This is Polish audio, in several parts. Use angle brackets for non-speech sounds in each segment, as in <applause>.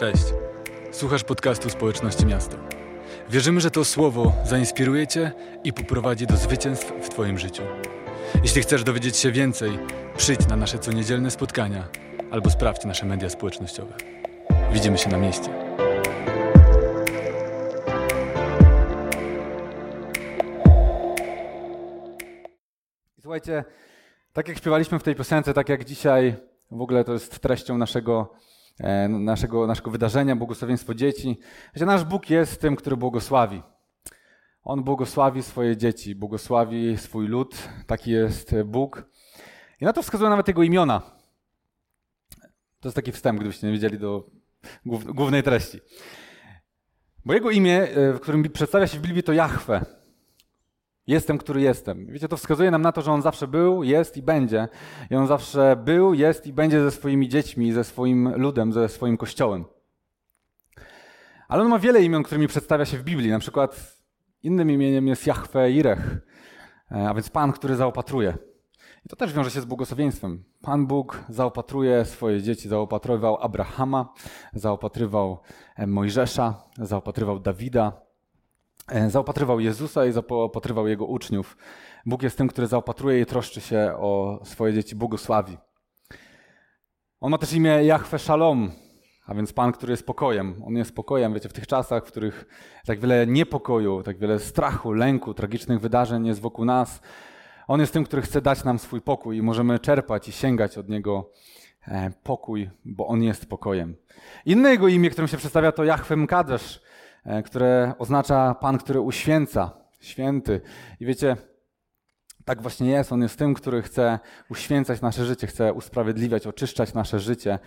Cześć. Słuchasz podcastu Społeczności Miasto. Wierzymy, że to słowo zainspiruje Cię i poprowadzi do zwycięstw w Twoim życiu. Jeśli chcesz dowiedzieć się więcej, przyjdź na nasze coniedzielne spotkania albo sprawdź nasze media społecznościowe. Widzimy się na mieście. Słuchajcie, tak jak śpiewaliśmy w tej piosence, tak jak dzisiaj w ogóle to jest treścią naszego, naszego, naszego wydarzenia, błogosławieństwo dzieci, że nasz Bóg jest tym, który błogosławi. On błogosławi swoje dzieci, błogosławi swój lud, taki jest Bóg. I na to wskazują nawet jego imiona. To jest taki wstęp, gdybyście nie wiedzieli do głównej treści. Bo jego imię, e, w którym przedstawia się w Biblii, to Jahwe. Jestem, który jestem. Wiecie, to wskazuje nam na to, że on zawsze był, jest i będzie. I on zawsze był, jest i będzie ze swoimi dziećmi, ze swoim ludem, ze swoim kościołem. Ale on ma wiele imion, którymi przedstawia się w Biblii. Na przykład innym imieniem jest Jahwe Irech, e, a więc Pan, który zaopatruje. I to też wiąże się z błogosławieństwem. Pan Bóg zaopatruje swoje dzieci, zaopatrywał Abrahama, zaopatrywał e, Mojżesza, zaopatrywał Dawida, zaopatrywał Jezusa i zaopatrywał Jego uczniów. Bóg jest tym, który zaopatruje i troszczy się o swoje dzieci, błogosławi. On ma też imię Jahwe Shalom, a więc Pan, który jest pokojem. On jest pokojem, wiecie, w tych czasach, w których tak wiele niepokoju, tak wiele strachu, lęku, tragicznych wydarzeń jest wokół nas. On jest tym, który chce dać nam swój pokój i możemy czerpać i sięgać od Niego e, pokój, bo On jest pokojem. Inne Jego imię, którym się przedstawia, to Jahwe Mkadesz, E, które oznacza Pan, który uświęca, święty. I wiecie, tak właśnie jest. On jest tym, który chce uświęcać nasze życie, chce usprawiedliwiać, oczyszczać nasze życie.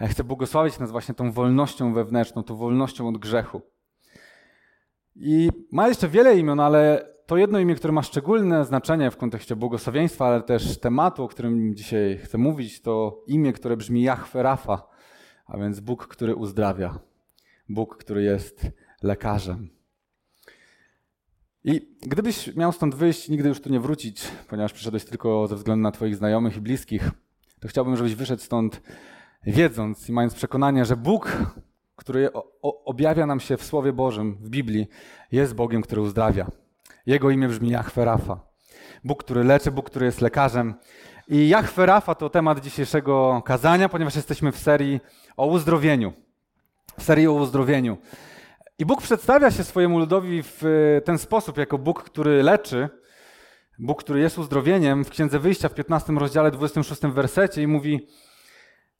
E, chce błogosławić nas właśnie tą wolnością wewnętrzną, tą wolnością od grzechu. I ma jeszcze wiele imion, ale to jedno imię, które ma szczególne znaczenie w kontekście błogosławieństwa, ale też tematu, o którym dzisiaj chcę mówić, to imię, które brzmi Jahwe Rafa, a więc Bóg, który uzdrawia. Bóg, który jest lekarzem. I gdybyś miał stąd wyjść, nigdy już tu nie wrócić, ponieważ przyszedłeś tylko ze względu na Twoich znajomych i bliskich, to chciałbym, żebyś wyszedł stąd wiedząc i mając przekonanie, że Bóg, który objawia nam się w Słowie Bożym, w Biblii, jest Bogiem, który uzdrawia. Jego imię brzmi Jahwe Rafa. Bóg, który leczy, Bóg, który jest lekarzem. I Jahwe Rafa to temat dzisiejszego kazania, ponieważ jesteśmy w serii o uzdrowieniu. W serii o uzdrowieniu. I Bóg przedstawia się swojemu ludowi w e, ten sposób, jako Bóg, który leczy, Bóg, który jest uzdrowieniem. W Księdze Wyjścia w 15 rozdziale, 26 wersecie i mówi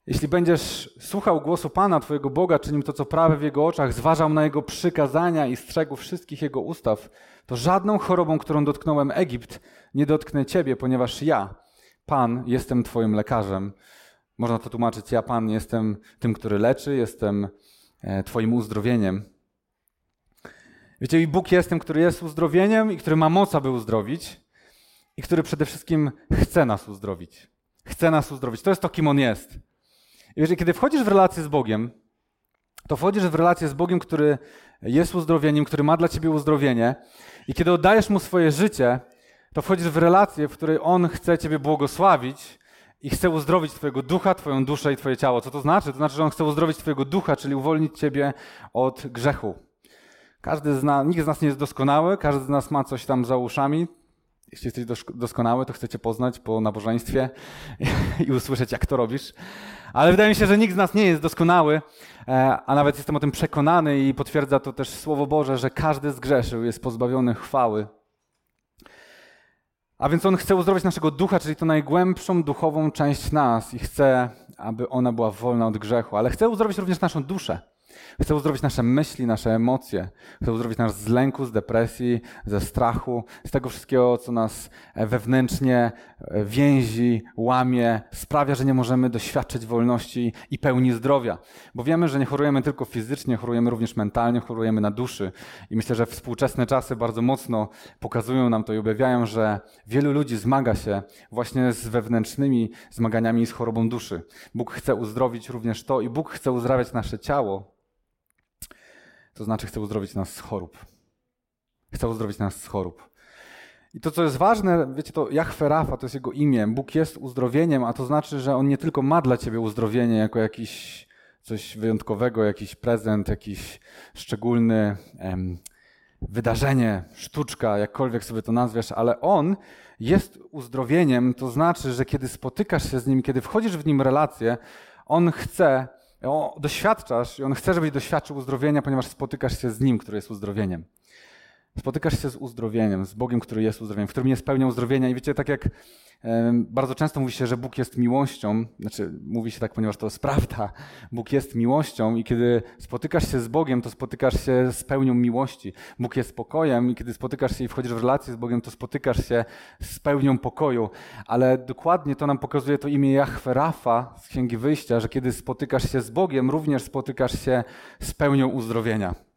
jeśli będziesz słuchał głosu Pana, Twojego Boga, czynił to, co prawe w Jego oczach, zważał na Jego przykazania i strzegł wszystkich Jego ustaw, to żadną chorobą, którą dotknąłem Egipt, nie dotknę Ciebie, ponieważ ja, Pan, jestem Twoim lekarzem. Można to tłumaczyć, ja, Pan, jestem tym, który leczy, jestem e, Twoim uzdrowieniem. Wiecie, i Bóg jest tym, który jest uzdrowieniem i który ma moc, aby uzdrowić i który przede wszystkim chce nas uzdrowić. Chce nas uzdrowić. To jest to, kim On jest. I wiecie, kiedy wchodzisz w relację z Bogiem, to wchodzisz w relację z Bogiem, który jest uzdrowieniem, który ma dla ciebie uzdrowienie i kiedy oddajesz Mu swoje życie, to wchodzisz w relację, w której On chce ciebie błogosławić i chce uzdrowić twojego ducha, twoją duszę i twoje ciało. Co to znaczy? To znaczy, że On chce uzdrowić twojego ducha, czyli uwolnić ciebie od grzechu. Każdy z nas, nikt z nas nie jest doskonały, każdy z nas ma coś tam za uszami. Jeśli jesteś doskonały, to chcecie poznać po nabożeństwie <laughs> i usłyszeć, jak to robisz. Ale wydaje mi się, że nikt z nas nie jest doskonały, e, a nawet jestem o tym przekonany i potwierdza to też Słowo Boże, że każdy zgrzeszył, jest pozbawiony chwały. A więc On chce uzdrowić naszego ducha, czyli to najgłębszą duchową część nas i chce, aby ona była wolna od grzechu, ale chce uzdrowić również naszą duszę. Chce uzdrowić nasze myśli, nasze emocje. Chce uzdrowić nas z lęku, z depresji, ze strachu, z tego wszystkiego, co nas e, wewnętrznie e, więzi, łamie, sprawia, że nie możemy doświadczyć wolności i pełni zdrowia. Bo wiemy, że nie chorujemy tylko fizycznie, chorujemy również mentalnie, chorujemy na duszy. I myślę, że współczesne czasy bardzo mocno pokazują nam to i objawiają, że wielu ludzi zmaga się właśnie z wewnętrznymi zmaganiami z chorobą duszy. Bóg chce uzdrowić również to i Bóg chce uzdrawiać nasze ciało, to znaczy chce uzdrowić nas z chorób. Chce uzdrowić nas z chorób. I to, co jest ważne, wiecie, to Jahwe Rafa to jest jego imię. Bóg jest uzdrowieniem, a to znaczy, że On nie tylko ma dla ciebie uzdrowienie jako jakiś coś wyjątkowego, jakiś prezent, jakiś szczególny em, wydarzenie, sztuczka, jakkolwiek sobie to nazwiesz, ale On jest uzdrowieniem, to znaczy, że kiedy spotykasz się z Nim, kiedy wchodzisz w Nim relację, On chce, doświadczasz i On chce, żebyś doświadczył uzdrowienia, ponieważ spotykasz się z Nim, który jest uzdrowieniem. Spotykasz się z uzdrowieniem, z Bogiem, który jest uzdrowieniem, w którym jest pełnią uzdrowienia. I wiecie, tak jak bardzo często mówi się, że Bóg jest miłością, znaczy mówi się tak, ponieważ to jest prawda. <laughs> Bóg jest miłością i kiedy spotykasz się z Bogiem, to spotykasz się z pełnią miłości. Bóg jest pokojem i kiedy spotykasz się i wchodzisz w relację z Bogiem, to spotykasz się z pełnią pokoju. Ale dokładnie to nam pokazuje to imię Jahwe Rafa z Księgi Wyjścia, że kiedy spotykasz się z Bogiem, również spotykasz się z pełnią uzdrowienia.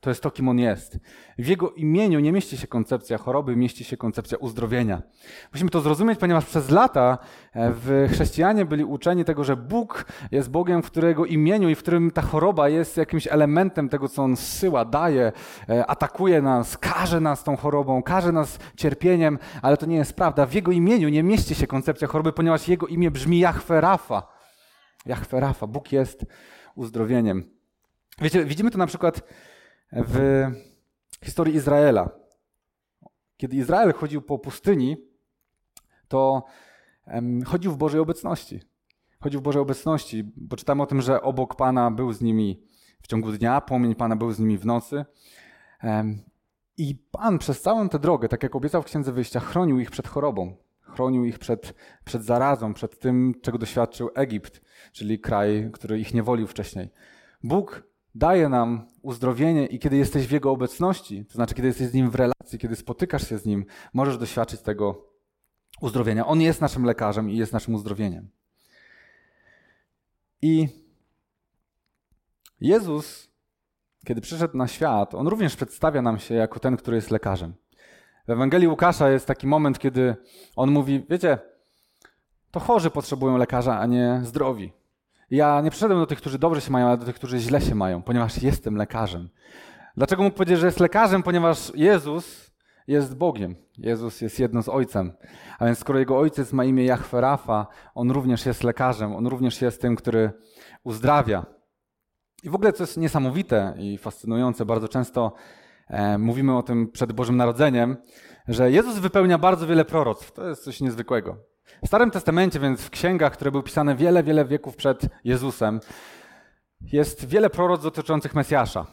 To jest to, kim on jest. W jego imieniu nie mieści się koncepcja choroby, mieści się koncepcja uzdrowienia. Musimy to zrozumieć, ponieważ przez lata e, w chrześcijanie byli uczeni tego, że Bóg jest Bogiem, w którego imieniu i w którym ta choroba jest jakimś elementem tego, co on zsyła, daje, e, atakuje nas, każe nas tą chorobą, każe nas cierpieniem, ale to nie jest prawda. W jego imieniu nie mieści się koncepcja choroby, ponieważ jego imię brzmi Jahwe Rafa. Jahwe Rafa. Bóg jest uzdrowieniem. Wiecie, widzimy to na przykład w historii Izraela. Kiedy Izrael chodził po pustyni, to chodził w Bożej obecności. Chodził w Bożej obecności, bo czytamy o tym, że obok Pana był z nimi w ciągu dnia, płomień Pana był z nimi w nocy. I Pan przez całą tę drogę, tak jak obiecał w Księdze Wyjścia, chronił ich przed chorobą. Chronił ich przed, przed zarazą, przed tym, czego doświadczył Egipt, czyli kraj, który ich niewolił wcześniej. Bóg daje nam uzdrowienie i kiedy jesteś w Jego obecności, to znaczy kiedy jesteś z Nim w relacji, kiedy spotykasz się z Nim, możesz doświadczyć tego uzdrowienia. On jest naszym lekarzem i jest naszym uzdrowieniem. I Jezus, kiedy przyszedł na świat, On również przedstawia nam się jako ten, który jest lekarzem. W Ewangelii Łukasza jest taki moment, kiedy On mówi, wiecie, to chorzy potrzebują lekarza, a nie zdrowi. Ja nie przyszedłem do tych, którzy dobrze się mają, ale do tych, którzy źle się mają, ponieważ jestem lekarzem. Dlaczego mógł powiedzieć, że jest lekarzem? Ponieważ Jezus jest Bogiem. Jezus jest jedno z Ojcem. A więc skoro Jego Ojciec ma imię Jahwe Rafa, On również jest lekarzem. On również jest tym, który uzdrawia. I w ogóle co jest niesamowite i fascynujące, bardzo często e, mówimy o tym przed Bożym Narodzeniem, że Jezus wypełnia bardzo wiele proroctw. To jest coś niezwykłego. W Starym Testamencie, więc w księgach, które były pisane wiele, wiele wieków przed Jezusem, jest wiele proroc dotyczących Mesjasza.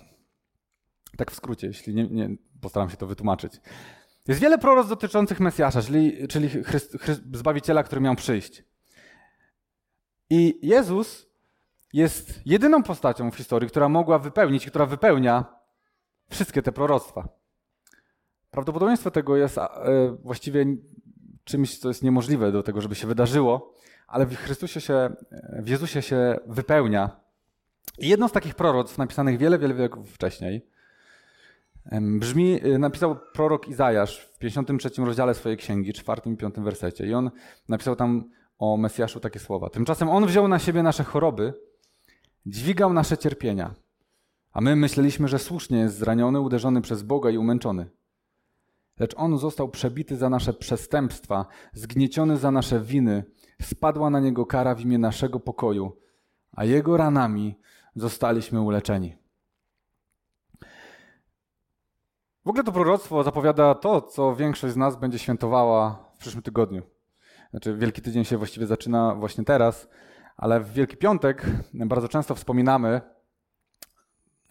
Tak w skrócie, jeśli nie, nie postaram się to wytłumaczyć. Jest wiele proroc dotyczących Mesjasza, czyli, czyli Chryst, Chryst, Zbawiciela, który miał przyjść. I Jezus jest jedyną postacią w historii, która mogła wypełnić, która wypełnia wszystkie te proroctwa. Prawdopodobieństwo tego jest e, właściwie czymś, co jest niemożliwe do tego, żeby się wydarzyło, ale w Chrystusie się, w Jezusie się wypełnia. I jedno z takich proroctw napisanych wiele, wiele wieków wcześniej brzmi, y, napisał prorok Izajasz w 53 rozdziale swojej księgi, 4 i 5 wersecie. I on napisał tam o Mesjaszu takie słowa. Tymczasem on wziął na siebie nasze choroby, dźwigał nasze cierpienia, a my myśleliśmy, że słusznie jest zraniony, uderzony przez Boga i umęczony. Lecz On został przebity za nasze przestępstwa, zgnieciony za nasze winy, spadła na Niego kara w imię naszego pokoju, a Jego ranami zostaliśmy uleczeni. W ogóle to proroctwo zapowiada to, co większość z nas będzie świętowała w przyszłym tygodniu. Znaczy, Wielki Tydzień się właściwie zaczyna właśnie teraz, ale w Wielki Piątek bardzo często wspominamy,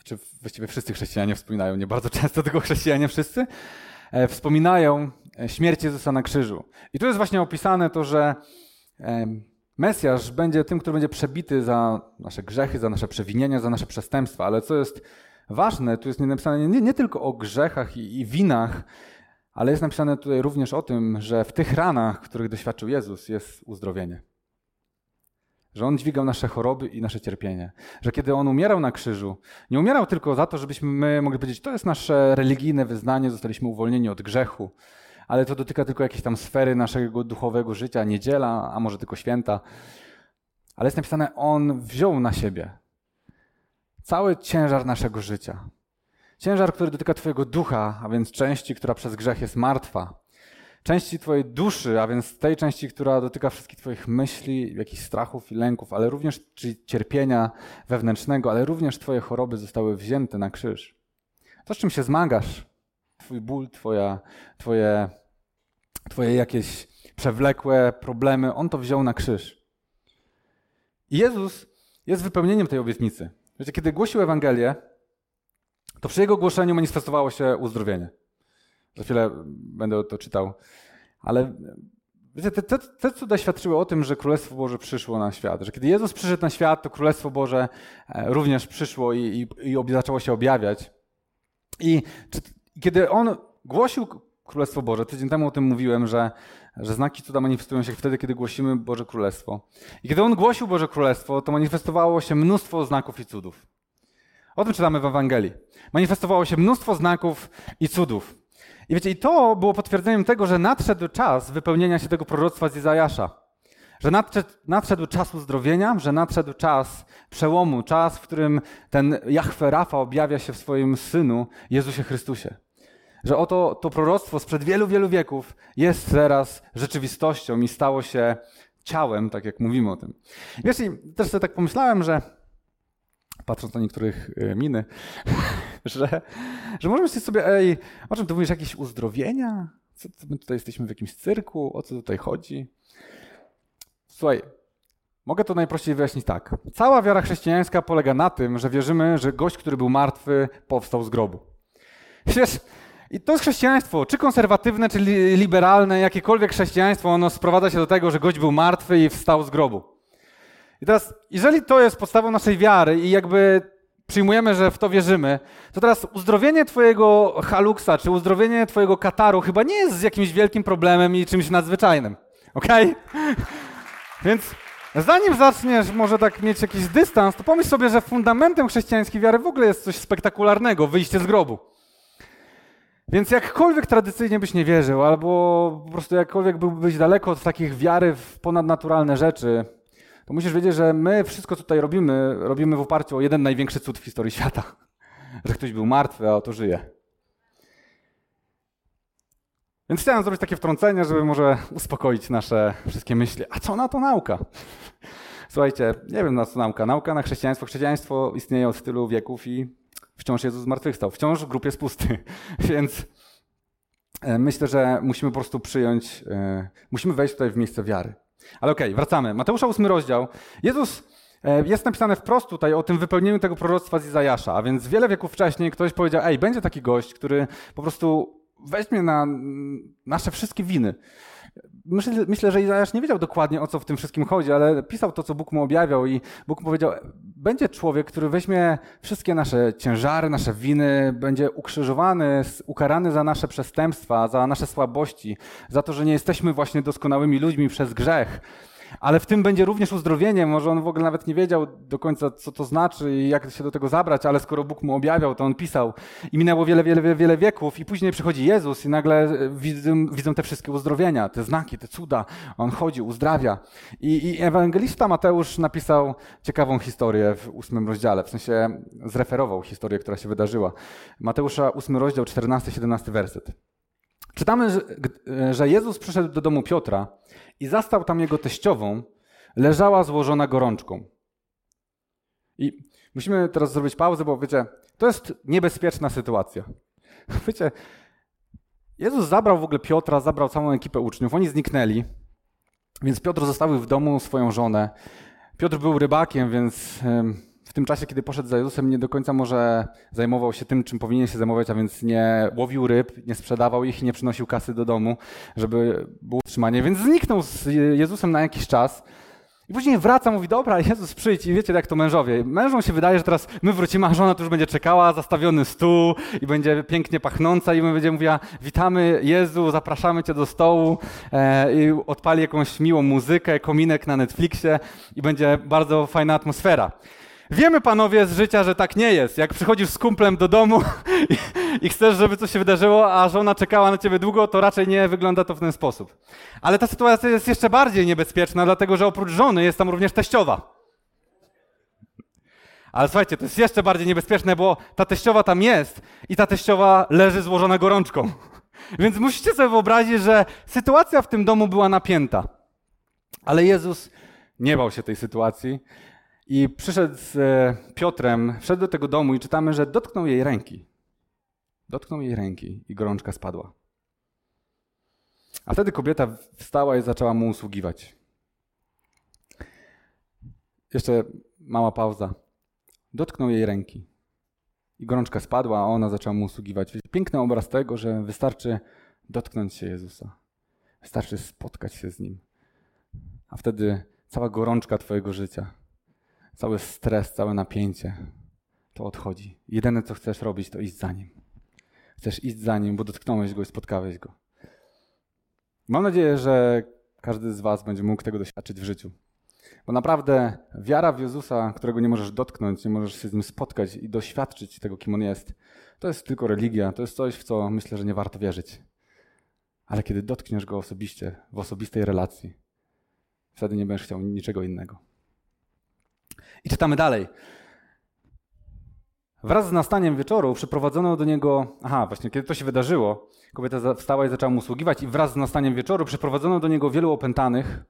czy znaczy właściwie wszyscy chrześcijanie wspominają, nie bardzo często, tylko chrześcijanie wszyscy, wspominają e, śmierć Jezusa na krzyżu. I tu jest właśnie opisane to, że e, Mesjasz będzie tym, który będzie przebity za nasze grzechy, za nasze przewinienia, za nasze przestępstwa. Ale co jest ważne, tu jest napisane nie, nie tylko o grzechach i, i winach, ale jest napisane tutaj również o tym, że w tych ranach, których doświadczył Jezus, jest uzdrowienie że On dźwigał nasze choroby i nasze cierpienie. Że kiedy On umierał na krzyżu, nie umierał tylko za to, żebyśmy my mogli powiedzieć, to jest nasze religijne wyznanie, zostaliśmy uwolnieni od grzechu, ale to dotyka tylko jakiejś tam sfery naszego duchowego życia, niedziela, a może tylko święta. Ale jest napisane, On wziął na siebie cały ciężar naszego życia. Ciężar, który dotyka Twojego ducha, a więc części, która przez grzech jest martwa. Części Twojej duszy, a więc tej części, która dotyka wszystkich Twoich myśli, jakichś strachów i lęków, ale również czyli cierpienia wewnętrznego, ale również Twoje choroby zostały wzięte na krzyż. To, z czym się zmagasz, Twój ból, twoja, twoje, twoje jakieś przewlekłe problemy, On to wziął na krzyż. I Jezus jest wypełnieniem tej obietnicy. Wiecie, kiedy głosił Ewangelię, to przy jego głoszeniu manifestowało się uzdrowienie. Za chwilę będę to czytał. Ale wiecie, te, te, te cuda świadczyły o tym, że Królestwo Boże przyszło na świat. Że kiedy Jezus przyszedł na świat, to Królestwo Boże e, również przyszło i, i, i zaczęło się objawiać. I czy, kiedy On głosił Królestwo Boże, tydzień temu o tym mówiłem, że, że znaki cuda manifestują się wtedy, kiedy głosimy Boże Królestwo. I kiedy On głosił Boże Królestwo, to manifestowało się mnóstwo znaków i cudów. O tym czytamy w Ewangelii. Manifestowało się mnóstwo znaków i cudów. I wiecie, i to było potwierdzeniem tego, że nadszedł czas wypełnienia się tego proroctwa z Izajasza. Że nadszedł, nadszedł czas uzdrowienia, że nadszedł czas przełomu, czas, w którym ten Jahwe Rafa objawia się w swoim Synu, Jezusie Chrystusie. Że oto to proroctwo sprzed wielu, wielu wieków jest teraz rzeczywistością i stało się ciałem, tak jak mówimy o tym. Wiesz, i też sobie tak pomyślałem, że patrząc na niektórych y, miny, <laughs> że, że możemy sobie, ej, o czym tu mówisz, jakieś uzdrowienia? Co my tutaj jesteśmy w jakimś cyrku? O co tutaj chodzi? Słuchaj, mogę to najprościej wyjaśnić tak. Cała wiara chrześcijańska polega na tym, że wierzymy, że gość, który był martwy, powstał z grobu. Wiesz, i to jest chrześcijaństwo, czy konserwatywne, czy liberalne, jakiekolwiek chrześcijaństwo, ono sprowadza się do tego, że gość był martwy i wstał z grobu. I teraz, jeżeli to jest podstawą naszej wiary i jakby przyjmujemy, że w to wierzymy, to teraz uzdrowienie twojego haluksa, czy uzdrowienie twojego kataru chyba nie jest jakimś wielkim problemem i czymś nadzwyczajnym. Okej? Okay? <laughs> Więc zanim zaczniesz może tak mieć jakiś dystans, to pomyśl sobie, że fundamentem chrześcijańskiej wiary w ogóle jest coś spektakularnego, wyjście z grobu. Więc jakkolwiek tradycyjnie byś nie wierzył, albo po prostu jakkolwiek byłbyś daleko od takich wiary w ponadnaturalne rzeczy, to musisz wiedzieć, że my wszystko, co tutaj robimy, robimy w oparciu o jeden największy cud w historii świata. <laughs> Że ktoś był martwy, a oto żyje. Więc chciałem zrobić takie wtrącenie, żeby może uspokoić nasze wszystkie myśli. A co na to nauka? <laughs> Słuchajcie, nie wiem na co nauka. Nauka na chrześcijaństwo. Chrześcijaństwo istnieje od tylu wieków i wciąż Jezus zmartwychwstał. Wciąż grób jest pusty. <laughs> Więc e, myślę, że musimy po prostu przyjąć, e, musimy wejść tutaj w miejsce wiary. Ale okej, okay, wracamy. Mateusza 8 rozdział. Jezus e, jest napisane wprost tutaj o tym wypełnieniu tego proroctwa z Izajasza, a więc wiele wieków wcześniej ktoś powiedział, ej, będzie taki gość, który po prostu weźmie na nasze wszystkie winy. Myślę, że Izajasz nie wiedział dokładnie o co w tym wszystkim chodzi, ale pisał to, co Bóg mu objawiał, i Bóg powiedział: Będzie człowiek, który weźmie wszystkie nasze ciężary, nasze winy, będzie ukrzyżowany, ukarany za nasze przestępstwa, za nasze słabości, za to, że nie jesteśmy właśnie doskonałymi ludźmi przez grzech ale w tym będzie również uzdrowienie. Może on w ogóle nawet nie wiedział do końca, co to znaczy i jak się do tego zabrać, ale skoro Bóg mu objawiał, to on pisał. I minęło wiele, wiele, wiele, wieków, i później przychodzi Jezus, i nagle widzą, widzą te wszystkie uzdrowienia, te znaki, te cuda. On chodzi, uzdrawia. I, I ewangelista Mateusz napisał ciekawą historię w ósmym rozdziale, w sensie zreferował historię, która się wydarzyła. Mateusza, ósmy rozdział, 14-17 werset. Czytamy, że Jezus przyszedł do domu Piotra i zastał tam jego teściową, leżała złożona gorączką. I musimy teraz zrobić pauzę, bo wiecie, to jest niebezpieczna sytuacja. <laughs> Wiecie, Jezus zabrał w ogóle Piotra, zabrał całą ekipę uczniów, oni zniknęli, więc Piotr zostawił w domu swoją żonę. Piotr był rybakiem, więc tym czasie, kiedy poszedł za Jezusem, nie do końca może zajmował się tym, czym powinien się zajmować, a więc nie łowił ryb, nie sprzedawał ich, nie przynosił kasy do domu, żeby było utrzymanie, więc zniknął z Jezusem na jakiś czas. I później wraca, mówi, dobra, Jezus przyjdź i wiecie jak to mężowie. Mężom się wydaje, że teraz my wrócimy, a żona tu już będzie czekała, zastawiony stół i będzie pięknie pachnąca i my będzie mówiła, witamy Jezu, zapraszamy Cię do stołu e, i odpali jakąś miłą muzykę, kominek na Netflixie i będzie bardzo fajna atmosfera. Wiemy, panowie, z życia, że tak nie jest. Jak przychodzisz z kumplem do domu <laughs> i, i, chcesz, żeby coś się wydarzyło, a żona czekała na ciebie długo, to raczej nie wygląda to w ten sposób. Ale ta sytuacja jest jeszcze bardziej niebezpieczna, dlatego że oprócz żony jest tam również teściowa. Ale słuchajcie, to jest jeszcze bardziej niebezpieczne, bo ta teściowa tam jest i ta teściowa leży złożona gorączką. <laughs> Więc musicie sobie wyobrazić, że sytuacja w tym domu była napięta. Ale Jezus nie bał się tej sytuacji i przyszedł z e, Piotrem, wszedł do tego domu i czytamy, że dotknął jej ręki. Dotknął jej ręki i gorączka spadła. A wtedy kobieta wstała i zaczęła mu usługiwać. Jeszcze mała pauza. Dotknął jej ręki. I gorączka spadła, a ona zaczęła mu usługiwać. Piękny obraz tego, że wystarczy dotknąć się Jezusa. Wystarczy spotkać się z Nim. A wtedy cała gorączka Twojego życia, cały stres, całe napięcie, to odchodzi. Jedyne, co chcesz robić, to iść za Nim. Chcesz iść za Nim, bo dotknąłeś Go i spotkałeś Go. Mam nadzieję, że każdy z Was będzie mógł tego doświadczyć w życiu. Bo naprawdę wiara w Jezusa, którego nie możesz dotknąć, nie możesz się z nim spotkać i doświadczyć tego, kim on jest, to jest tylko religia, to jest coś, w co myślę, że nie warto wierzyć. Ale kiedy dotkniesz go osobiście, w osobistej relacji, wtedy nie będziesz chciał niczego innego. I czytamy dalej. Wraz z nastaniem wieczoru przyprowadzono do niego. Aha, właśnie kiedy to się wydarzyło, kobieta wstała i zaczęła mu usługiwać, i wraz z nastaniem wieczoru przyprowadzono do niego wielu opętanych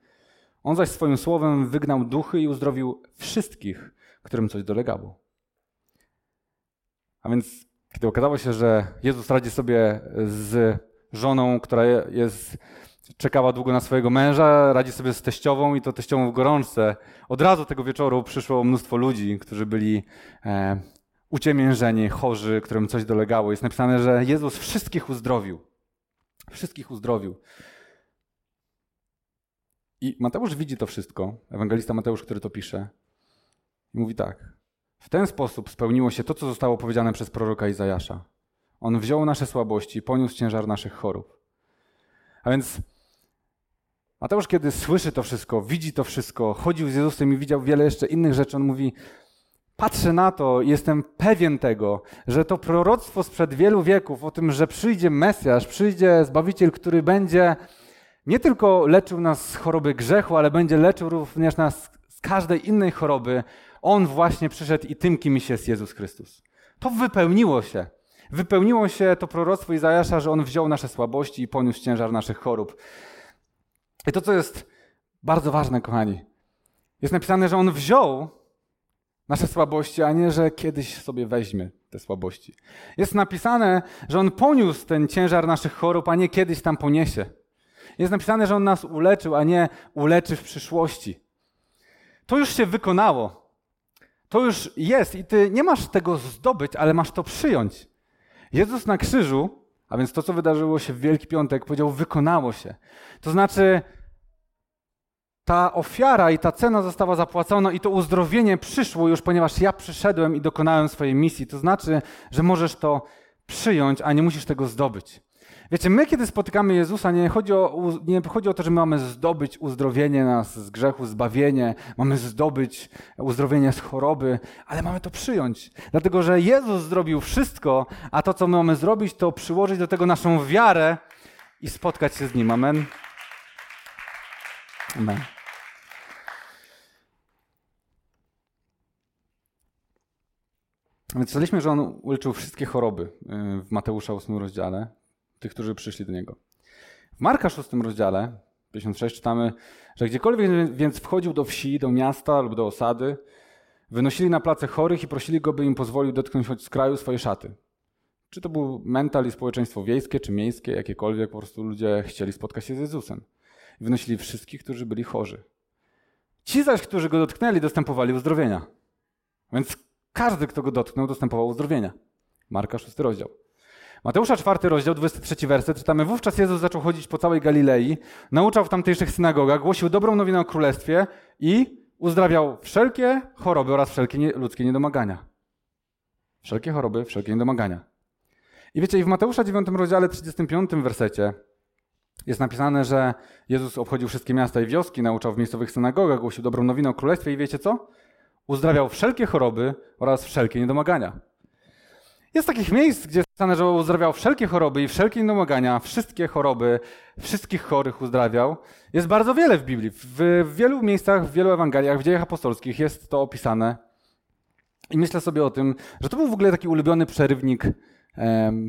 on zaś swoim słowem wygnał duchy i uzdrowił wszystkich, którym coś dolegało. A więc, kiedy okazało się, że Jezus radzi sobie z żoną, która jest, czekała długo na swojego męża, radzi sobie z teściową i to teściową w gorączce, od razu tego wieczoru przyszło mnóstwo ludzi, którzy byli e, uciemiężeni, chorzy, którym coś dolegało. Jest napisane, że Jezus wszystkich uzdrowił. Wszystkich uzdrowił. I Mateusz widzi to wszystko, ewangelista Mateusz, który to pisze, i mówi tak. W ten sposób spełniło się to, co zostało powiedziane przez proroka Izajasza. On wziął nasze słabości, poniósł ciężar naszych chorób. A więc Mateusz, kiedy słyszy to wszystko, widzi to wszystko, chodził z Jezusem i widział wiele jeszcze innych rzeczy, on mówi: Patrzę na to jestem pewien tego, że to proroctwo sprzed wielu wieków o tym, że przyjdzie Mesjasz, przyjdzie Zbawiciel, który będzie nie tylko leczył nas z choroby grzechu, ale będzie leczył również nas z każdej innej choroby. On właśnie przyszedł i tym kimś jest Jezus Chrystus. To wypełniło się. Wypełniło się to proroctwo Izajasza, że On wziął nasze słabości i poniósł ciężar naszych chorób. I to, co jest bardzo ważne, kochani, jest napisane, że On wziął nasze słabości, a nie, że kiedyś sobie weźmie te słabości. Jest napisane, że On poniósł ten ciężar naszych chorób, a nie kiedyś tam poniesie. Jest napisane, że On nas uleczył, a nie uleczy w przyszłości. To już się wykonało. To już jest i ty nie masz tego zdobyć, ale masz to przyjąć. Jezus na krzyżu, a więc to, co wydarzyło się w Wielki Piątek, powiedział: wykonało się. To znaczy, ta ofiara i ta cena została zapłacona i to uzdrowienie przyszło już, ponieważ ja przyszedłem i dokonałem swojej misji. To znaczy, że możesz to przyjąć, a nie musisz tego zdobyć. Wiecie, my kiedy spotykamy Jezusa, nie chodzi, o, nie chodzi o to, że my mamy zdobyć uzdrowienie nas z grzechu, zbawienie, mamy zdobyć uzdrowienie z choroby, ale mamy to przyjąć. Dlatego, że Jezus zrobił wszystko, a to, co my mamy zrobić, to przyłożyć do tego naszą wiarę i spotkać się z Nim. Amen. Amen. Czytaliśmy, że On uleczył wszystkie choroby y, w Mateusza 8 rozdziale tych, którzy przyszli do Niego. W Marka 6 rozdziale, 56, czytamy, że gdziekolwiek więc wchodził do wsi, do miasta lub do osady, wynosili na place chorych i prosili go, by im pozwolił dotknąć choć z kraju swojej szaty. Czy to był mental i społeczeństwo wiejskie, czy miejskie, jakiekolwiek, po prostu ludzie chcieli spotkać się z Jezusem. I wynosili wszystkich, którzy byli chorzy. Ci zaś, którzy go dotknęli, dostępowali uzdrowienia. Więc każdy, kto go dotknął, dostępował uzdrowienia. Marka 6 rozdział. Mateusza 4 rozdział, 23 werset, czytamy, wówczas Jezus zaczął chodzić po całej Galilei, nauczał w tamtejszych synagogach, głosił dobrą nowinę o królestwie i uzdrawiał wszelkie choroby oraz wszelkie ludzkie niedomagania. Wszelkie choroby, wszelkie niedomagania. I wiecie, i w Mateusza 9 rozdziale, 35 wersecie jest napisane, że Jezus obchodził wszystkie miasta i wioski, nauczał w miejscowych synagogach, głosił dobrą nowinę o królestwie i wiecie co? Uzdrawiał wszelkie choroby oraz wszelkie niedomagania. Jest takich miejsc, gdzie napisane, że uzdrawiał wszelkie choroby i wszelkie niedomagania, wszystkie choroby, wszystkich chorych uzdrawiał. Jest bardzo wiele w Biblii. W, w wielu miejscach, w wielu Ewangeliach, w dziejach apostolskich jest to opisane. I myślę sobie o tym, że to był w ogóle taki ulubiony przerywnik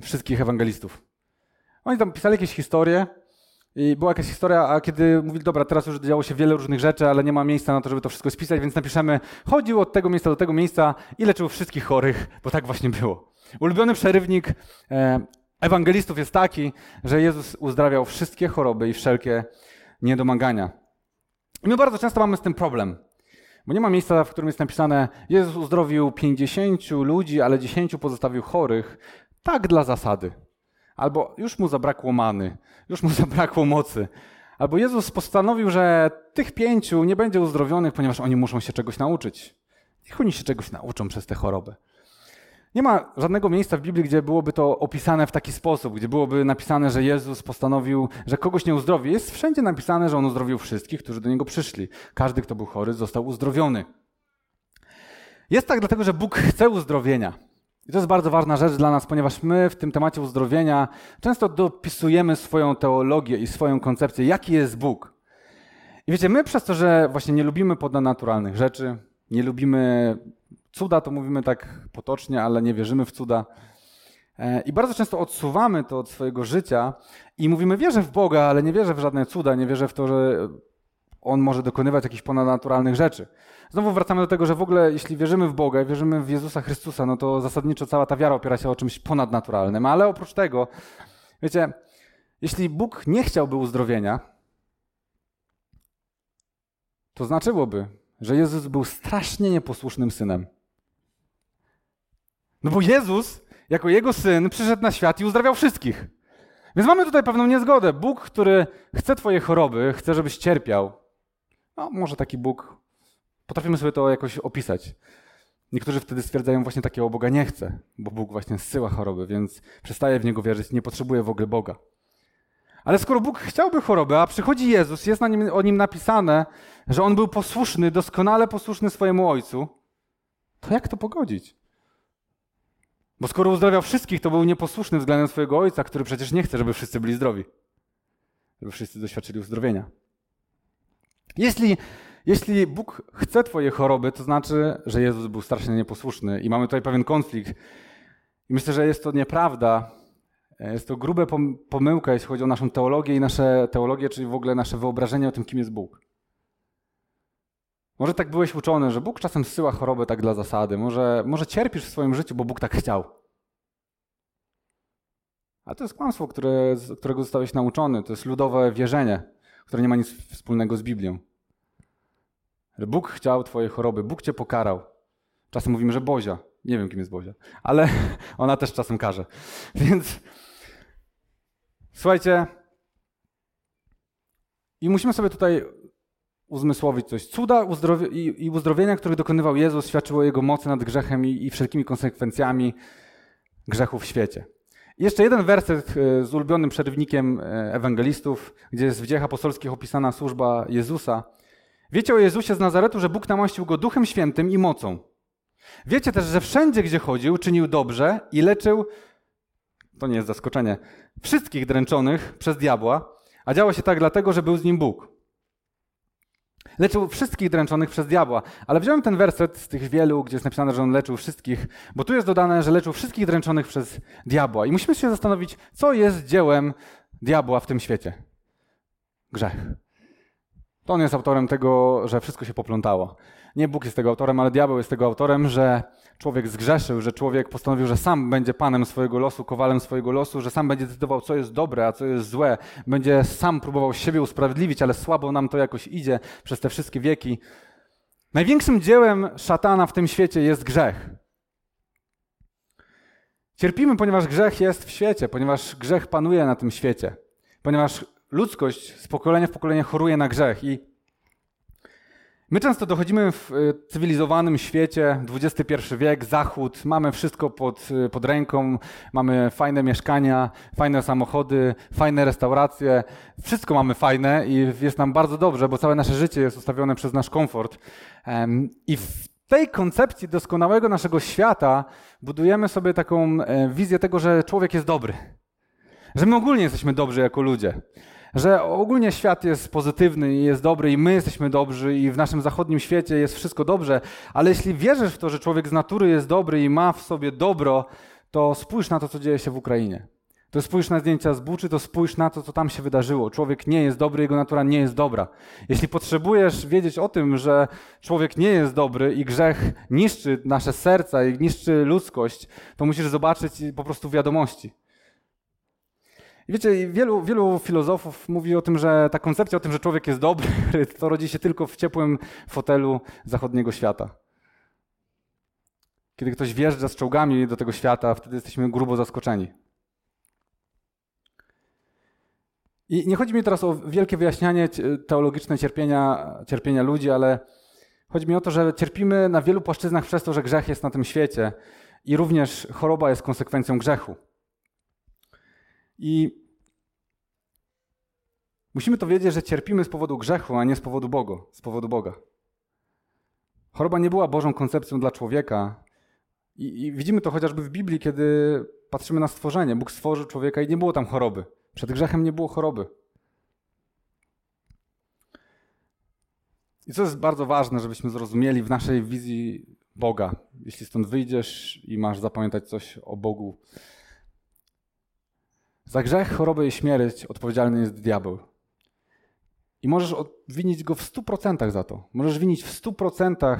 wszystkich ewangelistów. Oni tam pisali jakieś historie i była jakaś historia, a kiedy mówili, dobra, teraz już działo się wiele różnych rzeczy, ale nie ma miejsca na to, żeby to wszystko spisać, więc napiszemy, chodził od tego miejsca do tego miejsca i leczył wszystkich chorych, bo tak właśnie było. Ulubiony przerywnik e, ewangelistów jest taki, że Jezus uzdrawiał wszystkie choroby i wszelkie niedomagania. I my bardzo często mamy z tym problem. Bo nie ma miejsca, w którym jest napisane, Jezus uzdrowił 50 ludzi, ale 10 pozostawił chorych, tak dla zasady. Albo już mu zabrakło many, już mu <laughs> zabrakło mocy. Albo Jezus postanowił, że tych pięciu nie będzie uzdrowionych, ponieważ oni muszą się czegoś nauczyć. Niech oni się czegoś nauczą przez tę chorobę. Nie ma żadnego miejsca w Biblii, gdzie byłoby to opisane w taki sposób, gdzie byłoby napisane, że Jezus postanowił, że kogoś nie uzdrowi. Jest wszędzie napisane, że On uzdrowił wszystkich, którzy do Niego przyszli. Każdy, kto był chory, został uzdrowiony. Jest tak dlatego, że Bóg chce uzdrowienia. I to jest bardzo ważna rzecz dla nas, ponieważ my w tym temacie uzdrowienia często dopisujemy swoją teologię i swoją koncepcję, jaki jest Bóg. I wiecie, my przez to, że właśnie nie lubimy podnaturalnych rzeczy, nie lubimy cuda, to mówimy tak potocznie, ale nie wierzymy w cuda. E, I bardzo często odsuwamy to od swojego życia i mówimy, wierzę w Boga, ale nie wierzę w żadne cuda, nie wierzę w to, że On może dokonywać jakichś ponadnaturalnych rzeczy. Znowu wracamy do tego, że w ogóle jeśli wierzymy w Boga, wierzymy w Jezusa Chrystusa, no to zasadniczo cała ta wiara opiera się o czymś ponadnaturalnym. Ale oprócz tego, wiecie, jeśli Bóg nie chciałby uzdrowienia, to znaczyłoby, że Jezus był strasznie nieposłusznym synem. No bo Jezus, jako jego syn, przyszedł na świat i uzdrawiał wszystkich. Więc mamy tutaj pewną niezgodę. Bóg, który chce Twoje choroby, chce, żebyś cierpiał. No, może taki Bóg. Potrafimy sobie to jakoś opisać. Niektórzy wtedy stwierdzają, właśnie takiego Boga nie chce, bo Bóg właśnie zsyła choroby, więc przestaje w niego wierzyć, nie potrzebuje w ogóle Boga. Ale skoro Bóg chciałby choroby, a przychodzi Jezus, jest na nim, o nim napisane, że on był posłuszny, doskonale posłuszny swojemu ojcu, to jak to pogodzić? Bo skoro uzdrawiał wszystkich, to był nieposłuszny względem swojego ojca, który przecież nie chce, żeby wszyscy byli zdrowi. Żeby wszyscy doświadczyli uzdrowienia. Jeśli, jeśli Bóg chce Twoje choroby, to znaczy, że Jezus był strasznie nieposłuszny i mamy tutaj pewien konflikt. I myślę, że jest to nieprawda. Jest to grube pomyłka, jeśli chodzi o naszą teologię i nasze teologię, czyli w ogóle nasze wyobrażenie o tym, kim jest Bóg. Może tak byłeś uczony, że Bóg czasem zsyła chorobę tak dla zasady. Może, może cierpisz w swoim życiu, bo Bóg tak chciał. Ale to jest kłamstwo, które, którego zostałeś nauczony. To jest ludowe wierzenie, które nie ma nic wspólnego z Biblią. Bóg chciał twojej choroby, Bóg cię pokarał. Czasem mówimy, że Bozia. Nie wiem, kim jest Bozia, ale <laughs> ona też czasem karze. <laughs> Więc słuchajcie, i musimy sobie tutaj uzmysłowić coś. Cuda i uzdrowienia, których dokonywał Jezus, świadczyło o Jego mocy nad grzechem i wszelkimi konsekwencjami grzechu w świecie. Jeszcze jeden werset e, z ulubionym przerywnikiem e, ewangelistów, gdzie jest w dziejach apostolskich opisana służba Jezusa. Wiecie o Jezusie z Nazaretu, że Bóg namaścił Go Duchem Świętym i mocą. Wiecie też, że wszędzie, gdzie chodził, czynił dobrze i leczył, to nie jest zaskoczenie, wszystkich dręczonych przez diabła, a działo się tak dlatego, że był z nim Bóg. Leczył wszystkich dręczonych przez diabła. Ale wziąłem ten werset z tych wielu, gdzie jest napisane, że on leczył wszystkich, bo tu jest dodane, że leczył wszystkich dręczonych przez diabła. I musimy się zastanowić, co jest dziełem diabła w tym świecie. Grzech. To on jest autorem tego, że wszystko się poplątało. Nie Bóg jest tego autorem, ale diabeł jest tego autorem, że człowiek zgrzeszył, że człowiek postanowił, że sam będzie panem swojego losu, kowalem swojego losu, że sam będzie decydował, co jest dobre, a co jest złe. Będzie sam próbował siebie usprawiedliwić, ale słabo nam to jakoś idzie przez te wszystkie wieki. Największym dziełem szatana w tym świecie jest grzech. Cierpimy, ponieważ grzech jest w świecie, ponieważ grzech panuje na tym świecie, ponieważ ludzkość z pokolenia w pokolenie choruje na grzech i My często dochodzimy w y, cywilizowanym świecie, XXI wiek, zachód, mamy wszystko pod, y, pod ręką, mamy fajne mieszkania, fajne samochody, fajne restauracje, wszystko mamy fajne i jest nam bardzo dobrze, bo całe nasze życie jest ustawione przez nasz komfort. I w tej koncepcji doskonałego naszego świata budujemy sobie taką e, wizję tego, że człowiek jest dobry. Że my ogólnie jesteśmy dobrzy jako ludzie że ogólnie świat jest pozytywny i jest dobry i my jesteśmy dobrzy i w naszym zachodnim świecie jest wszystko dobrze, ale jeśli wierzysz w to, że człowiek z natury jest dobry i ma w sobie dobro, to spójrz na to, co dzieje się w Ukrainie. To spójrz na zdjęcia z buczy, to spójrz na to, co tam się wydarzyło. Człowiek nie jest dobry, jego natura nie jest dobra. Jeśli potrzebujesz wiedzieć o tym, że człowiek nie jest dobry i grzech niszczy nasze serca i niszczy ludzkość, to musisz zobaczyć po prostu wiadomości. Wiecie, wielu, wielu filozofów mówi o tym, że ta koncepcja o tym, że człowiek jest dobry, <laughs> to rodzi się tylko w ciepłym fotelu zachodniego świata. Kiedy ktoś wjeżdża z czołgami do tego świata, wtedy jesteśmy grubo zaskoczeni. I nie chodzi mi teraz o wielkie wyjaśnianie teologiczne cierpienia, cierpienia ludzi, ale chodzi mi o to, że cierpimy na wielu płaszczyznach przez to, że grzech jest na tym świecie i również choroba jest konsekwencją grzechu. I musimy to wiedzieć, że cierpimy z powodu grzechu, a nie z powodu Boga. Z powodu Boga. Choroba nie była Bożą koncepcją dla człowieka. I, I widzimy to chociażby w Biblii, kiedy patrzymy na stworzenie. Bóg stworzył człowieka i nie było tam choroby. Przed grzechem nie było choroby. I co jest bardzo ważne, żebyśmy zrozumieli w naszej wizji Boga. Jeśli stąd wyjdziesz i masz zapamiętać coś o Bogu. Za grzech, chorobę i śmierć odpowiedzialny jest diabeł. I możesz winić go w stu procentach za to. Możesz winić w stu procentach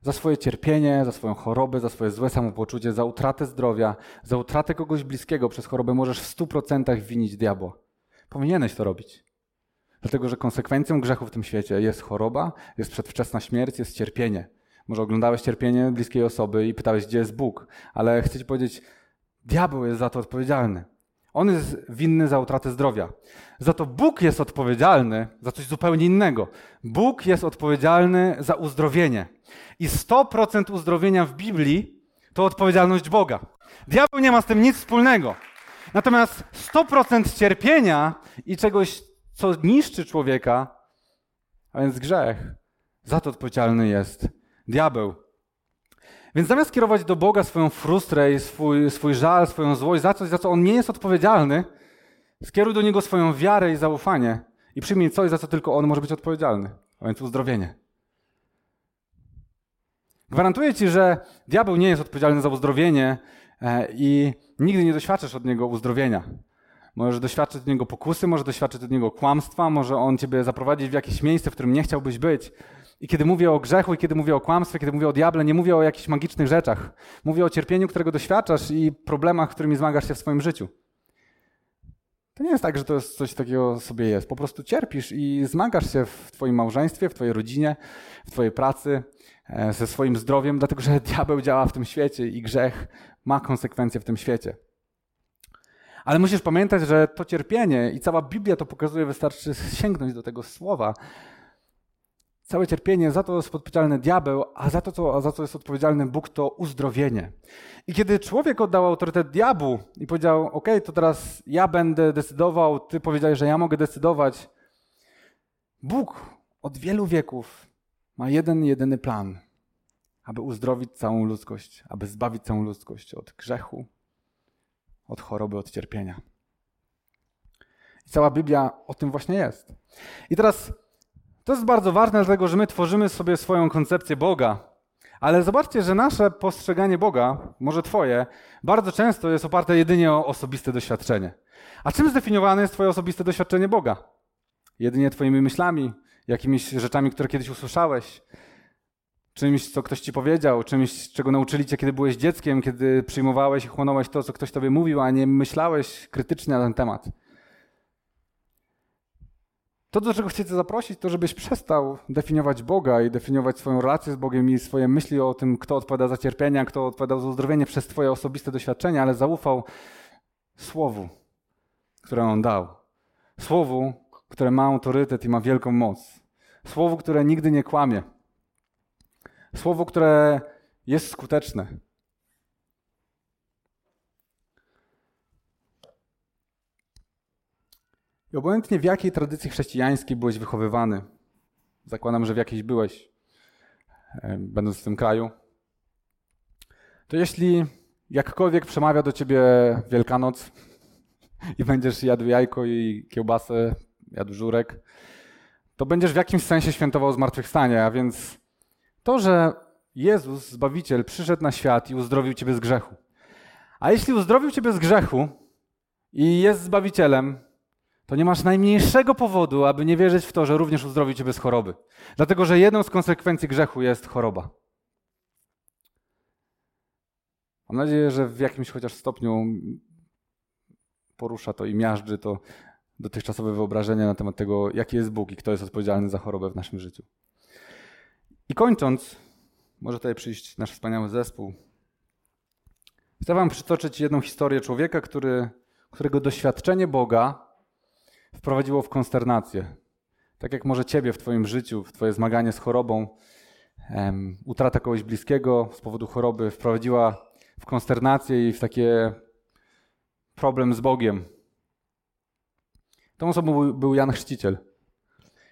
za swoje cierpienie, za swoją chorobę, za swoje złe samopoczucie, za utratę zdrowia, za utratę kogoś bliskiego przez chorobę możesz w stu procentach winić diabła. Powinieneś to robić. Dlatego, że konsekwencją grzechu w tym świecie jest choroba, jest przedwczesna śmierć, jest cierpienie. Może oglądałeś cierpienie bliskiej osoby i pytałeś, gdzie jest Bóg, ale chcę ci powiedzieć, diabeł jest za to odpowiedzialny. On jest winny za utratę zdrowia. Za to Bóg jest odpowiedzialny za coś zupełnie innego. Bóg jest odpowiedzialny za uzdrowienie. I 100% uzdrowienia w Biblii to odpowiedzialność Boga. Diabeł nie ma z tym nic wspólnego. Natomiast 100% cierpienia i czegoś, co niszczy człowieka, a więc grzech, za to odpowiedzialny jest diabeł. Więc zamiast kierować do Boga swoją frustrę i swój, swój żal, swoją złość za coś, za co On nie jest odpowiedzialny, skieruj do Niego swoją wiarę i zaufanie i przyjmij coś, za co tylko On może być odpowiedzialny, a więc uzdrowienie. Gwarantuję Ci, że diabeł nie jest odpowiedzialny za uzdrowienie e, i nigdy nie doświadczysz od niego uzdrowienia. Możesz doświadczyć od niego pokusy, może doświadczyć od niego kłamstwa, może on ciebie zaprowadzić w jakieś miejsce, w którym nie chciałbyś być. I kiedy mówię o grzechu, i kiedy mówię o kłamstwie, kiedy mówię o diable, nie mówię o jakichś magicznych rzeczach. Mówię o cierpieniu, którego doświadczasz i problemach, którymi zmagasz się w swoim życiu. To nie jest tak, że to jest coś takiego sobie jest. Po prostu cierpisz i zmagasz się w Twoim małżeństwie, w Twojej rodzinie, w Twojej pracy, e, ze swoim zdrowiem, dlatego że <laughs> diabeł działa w tym świecie i grzech ma konsekwencje w tym świecie. Ale musisz pamiętać, że to cierpienie i cała Biblia to pokazuje, wystarczy sięgnąć do tego słowa. Całe cierpienie, za to jest odpowiedzialny diabeł, a za to, co, za co jest odpowiedzialny Bóg, to uzdrowienie. I kiedy człowiek oddał autorytet diabłu i powiedział: OK, to teraz ja będę decydował, ty powiedziałeś, że ja mogę decydować. Bóg od wielu wieków ma jeden, jedyny plan, aby uzdrowić całą ludzkość, aby zbawić całą ludzkość od grzechu, od choroby, od cierpienia. I cała Biblia o tym właśnie jest. I teraz to jest bardzo ważne, dlatego że my tworzymy sobie swoją koncepcję Boga. Ale zobaczcie, że nasze postrzeganie Boga, może Twoje, bardzo często jest oparte jedynie o osobiste doświadczenie. A czym zdefiniowane jest Twoje osobiste doświadczenie Boga? Jedynie Twoimi myślami, jakimiś rzeczami, które kiedyś usłyszałeś, czymś, co ktoś ci powiedział, czymś, czego nauczyli cię, kiedy byłeś dzieckiem, kiedy przyjmowałeś i chłonąłeś to, co ktoś tobie mówił, a nie myślałeś krytycznie na ten temat. To, do czego chcę cię zaprosić, to żebyś przestał definiować Boga i definiować swoją relację z Bogiem i swoje myśli o tym, kto odpowiada za cierpienia, kto odpowiada za uzdrowienie przez twoje osobiste doświadczenia, ale zaufał Słowu, które On dał. Słowu, które ma autorytet i ma wielką moc. Słowu, które nigdy nie kłamie. Słowo, które jest skuteczne. I obojętnie w jakiej tradycji chrześcijańskiej byłeś wychowywany, zakładam, że w jakiejś byłeś, będąc w tym kraju, to jeśli jakkolwiek przemawia do ciebie Wielkanoc i będziesz jadł jajko i kiełbasę, jadł żurek, to będziesz w jakimś sensie świętował zmartwychwstanie, a więc to, że Jezus, Zbawiciel, przyszedł na świat i uzdrowił ciebie z grzechu. A jeśli uzdrowił ciebie z grzechu i jest Zbawicielem, to nie masz najmniejszego powodu, aby nie wierzyć w to, że również uzdrowi ciebie z choroby. Dlatego, że jedną z konsekwencji grzechu jest choroba. Mam nadzieję, że w jakimś chociaż stopniu porusza to i miażdży to dotychczasowe wyobrażenie na temat tego, jaki jest Bóg i kto jest odpowiedzialny za chorobę w naszym życiu. I kończąc, może tutaj przyjść nasz wspaniały zespół. Chcę Wam przytoczyć jedną historię człowieka, który, którego doświadczenie Boga wprowadziło w konsternację. Tak jak może Ciebie w Twoim życiu, w Twoje zmaganie z chorobą, um, utrata kogoś bliskiego z powodu choroby wprowadziła w konsternację i w takie problem z Bogiem. Tą osobą był, Jan Chrzciciel.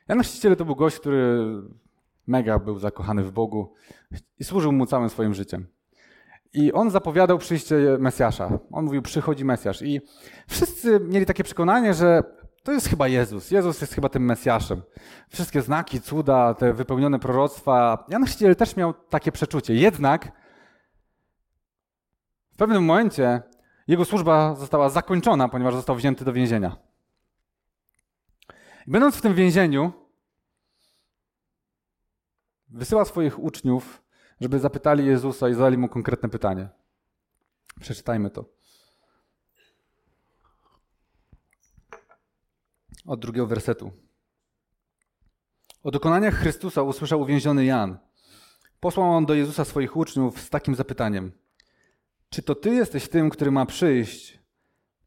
Jan Chrzciciel to był gość, który mega był zakochany w Bogu i służył mu całym swoim życiem. I on zapowiadał przyjście Mesjasza. On mówił, przychodzi Mesjasz. I wszyscy mieli takie przekonanie, że to jest chyba Jezus. Jezus jest chyba tym Mesjaszem. Wszystkie znaki, cuda, te wypełnione proroctwa. Jan Chrzciciel też miał takie przeczucie. Jednak w pewnym momencie jego służba została zakończona, ponieważ został wzięty do więzienia. Będąc w tym więzieniu, wysyła swoich uczniów, żeby zapytali Jezusa i zadali mu konkretne pytanie. Przeczytajmy to. Od drugiego wersetu. O dokonaniach Chrystusa usłyszał uwięziony Jan. Posłał on do Jezusa swoich uczniów z takim zapytaniem: Czy to ty jesteś tym, który ma przyjść,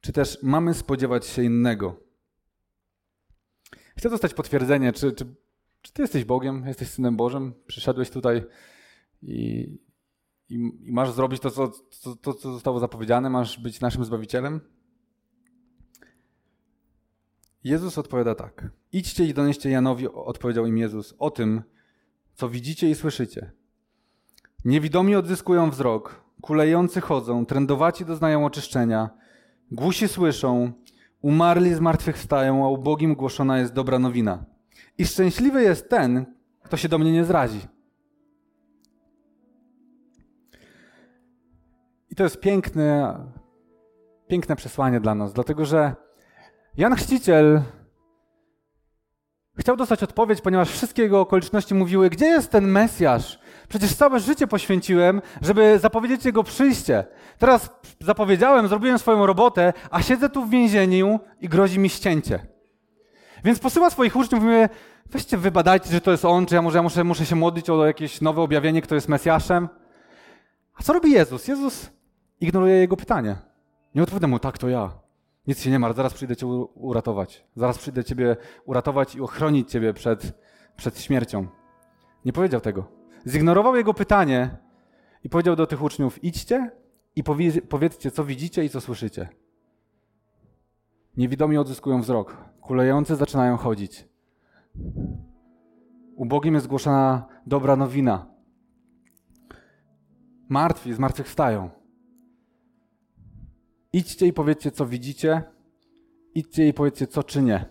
czy też mamy spodziewać się innego? Chcę dostać potwierdzenie, czy, czy, czy ty jesteś Bogiem, jesteś Synem Bożym, przyszedłeś tutaj i, i, i masz zrobić to co, to, to, co zostało zapowiedziane, masz być naszym Zbawicielem? Jezus odpowiada tak. Idźcie i donieście Janowi, odpowiedział im Jezus, o tym, co widzicie i słyszycie. Niewidomi odzyskują wzrok, kulejący chodzą, trędowaci doznają oczyszczenia, głusi słyszą, umarli z martwych wstają, a ubogim głoszona jest dobra nowina. I szczęśliwy jest ten, kto się do mnie nie zrazi. I to jest piękne, piękne przesłanie dla nas, dlatego że Jan Chrzciciel chciał dostać odpowiedź, ponieważ wszystkie jego okoliczności mówiły, gdzie jest ten Mesjasz? Przecież całe życie poświęciłem, żeby zapowiedzieć jego przyjście. Teraz zapowiedziałem, zrobiłem swoją robotę, a siedzę tu w więzieniu i grozi mi ścięcie. Więc posyła swoich uczniów i mówi, weźcie wybadajcie, że to jest on, czy ja może ja muszę, muszę się modlić o jakieś nowe objawienie, kto jest Mesjaszem. A co robi Jezus? Jezus ignoruje jego pytanie. Nie odpowiada mu, tak, to ja. Nic się nie martw, zaraz przyjdę cię uratować. Zaraz przyjdę ciebie uratować i ochronić ciebie przed, przed śmiercią. Nie powiedział tego. Zignorował jego pytanie i powiedział do tych uczniów: idźcie i powiedzcie, co widzicie i co słyszycie. Niewidomi odzyskują wzrok, kulejący zaczynają chodzić. Ubogim jest zgłoszona dobra nowina. Martwi zmartwychwstają. Idźcie i powiedzcie, co widzicie. Idźcie i powiedzcie, co czynię.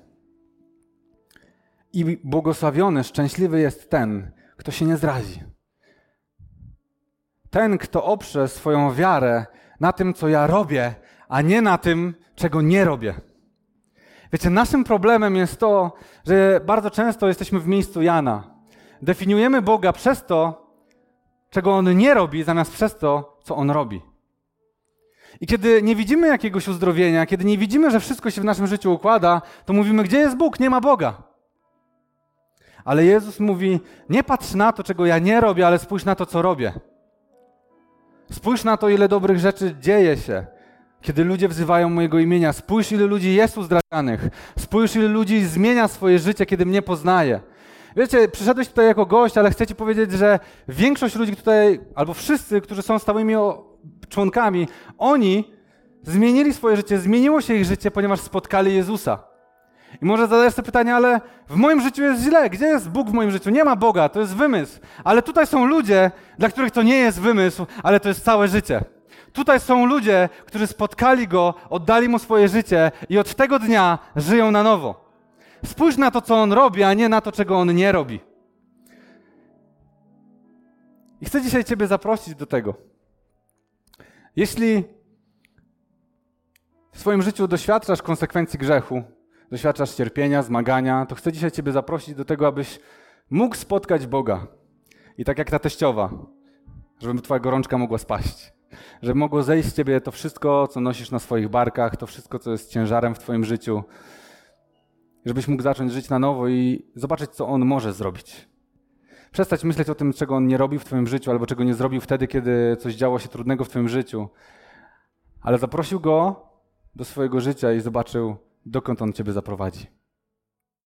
I błogosławiony, szczęśliwy jest ten, kto się nie zrazi. Ten, kto oprze swoją wiarę na tym, co ja robię, a nie na tym, czego nie robię. Wiecie, naszym problemem jest to, że bardzo często jesteśmy w miejscu Jana. Definiujemy Boga przez to, czego on nie robi, zamiast przez to, co on robi. I kiedy nie widzimy jakiegoś uzdrowienia, kiedy nie widzimy, że wszystko się w naszym życiu układa, to mówimy, gdzie jest Bóg? Nie ma Boga. Ale Jezus mówi: Nie patrz na to, czego ja nie robię, ale spójrz na to, co robię. Spójrz na to, ile dobrych rzeczy dzieje się, kiedy ludzie wzywają mojego imienia. Spójrz, ile ludzi jest uzdrawianych. Spójrz, ile ludzi zmienia swoje życie, kiedy mnie poznaje. Wiecie, przyszedłeś tutaj jako gość, ale chcę ci powiedzieć, że większość ludzi tutaj, albo wszyscy, którzy są stałymi członkami, oni zmienili swoje życie, zmieniło się ich życie, ponieważ spotkali Jezusa. I może zadajesz sobie pytanie, ale w moim życiu jest źle. Gdzie jest Bóg w moim życiu? Nie ma Boga, to jest wymysł. Ale tutaj są ludzie, dla których to nie jest wymysł, ale to jest całe życie. Tutaj są ludzie, którzy spotkali Go, oddali Mu swoje życie i od tego dnia żyją na nowo. Spójrz na to, co On robi, a nie na to, czego On nie robi. I chcę dzisiaj Ciebie zaprosić do tego. Jeśli w swoim życiu doświadczasz konsekwencji grzechu, doświadczasz cierpienia, zmagania, to chcę dzisiaj Ciebie zaprosić do tego, abyś mógł spotkać Boga. I tak jak ta teściowa, żeby Twoja gorączka mogła spaść. Żeby mogło zejść z Ciebie to wszystko, co nosisz na swoich barkach, to wszystko, co jest ciężarem w Twoim życiu. Żebyś mógł zacząć żyć na nowo i zobaczyć, co On może zrobić. Przestać myśleć o tym, czego On nie robił w Twoim życiu, albo czego nie zrobił wtedy, kiedy coś działo się trudnego w Twoim życiu. Ale zaprosił Go do swojego życia i zobaczył, dokąd On Ciebie zaprowadzi.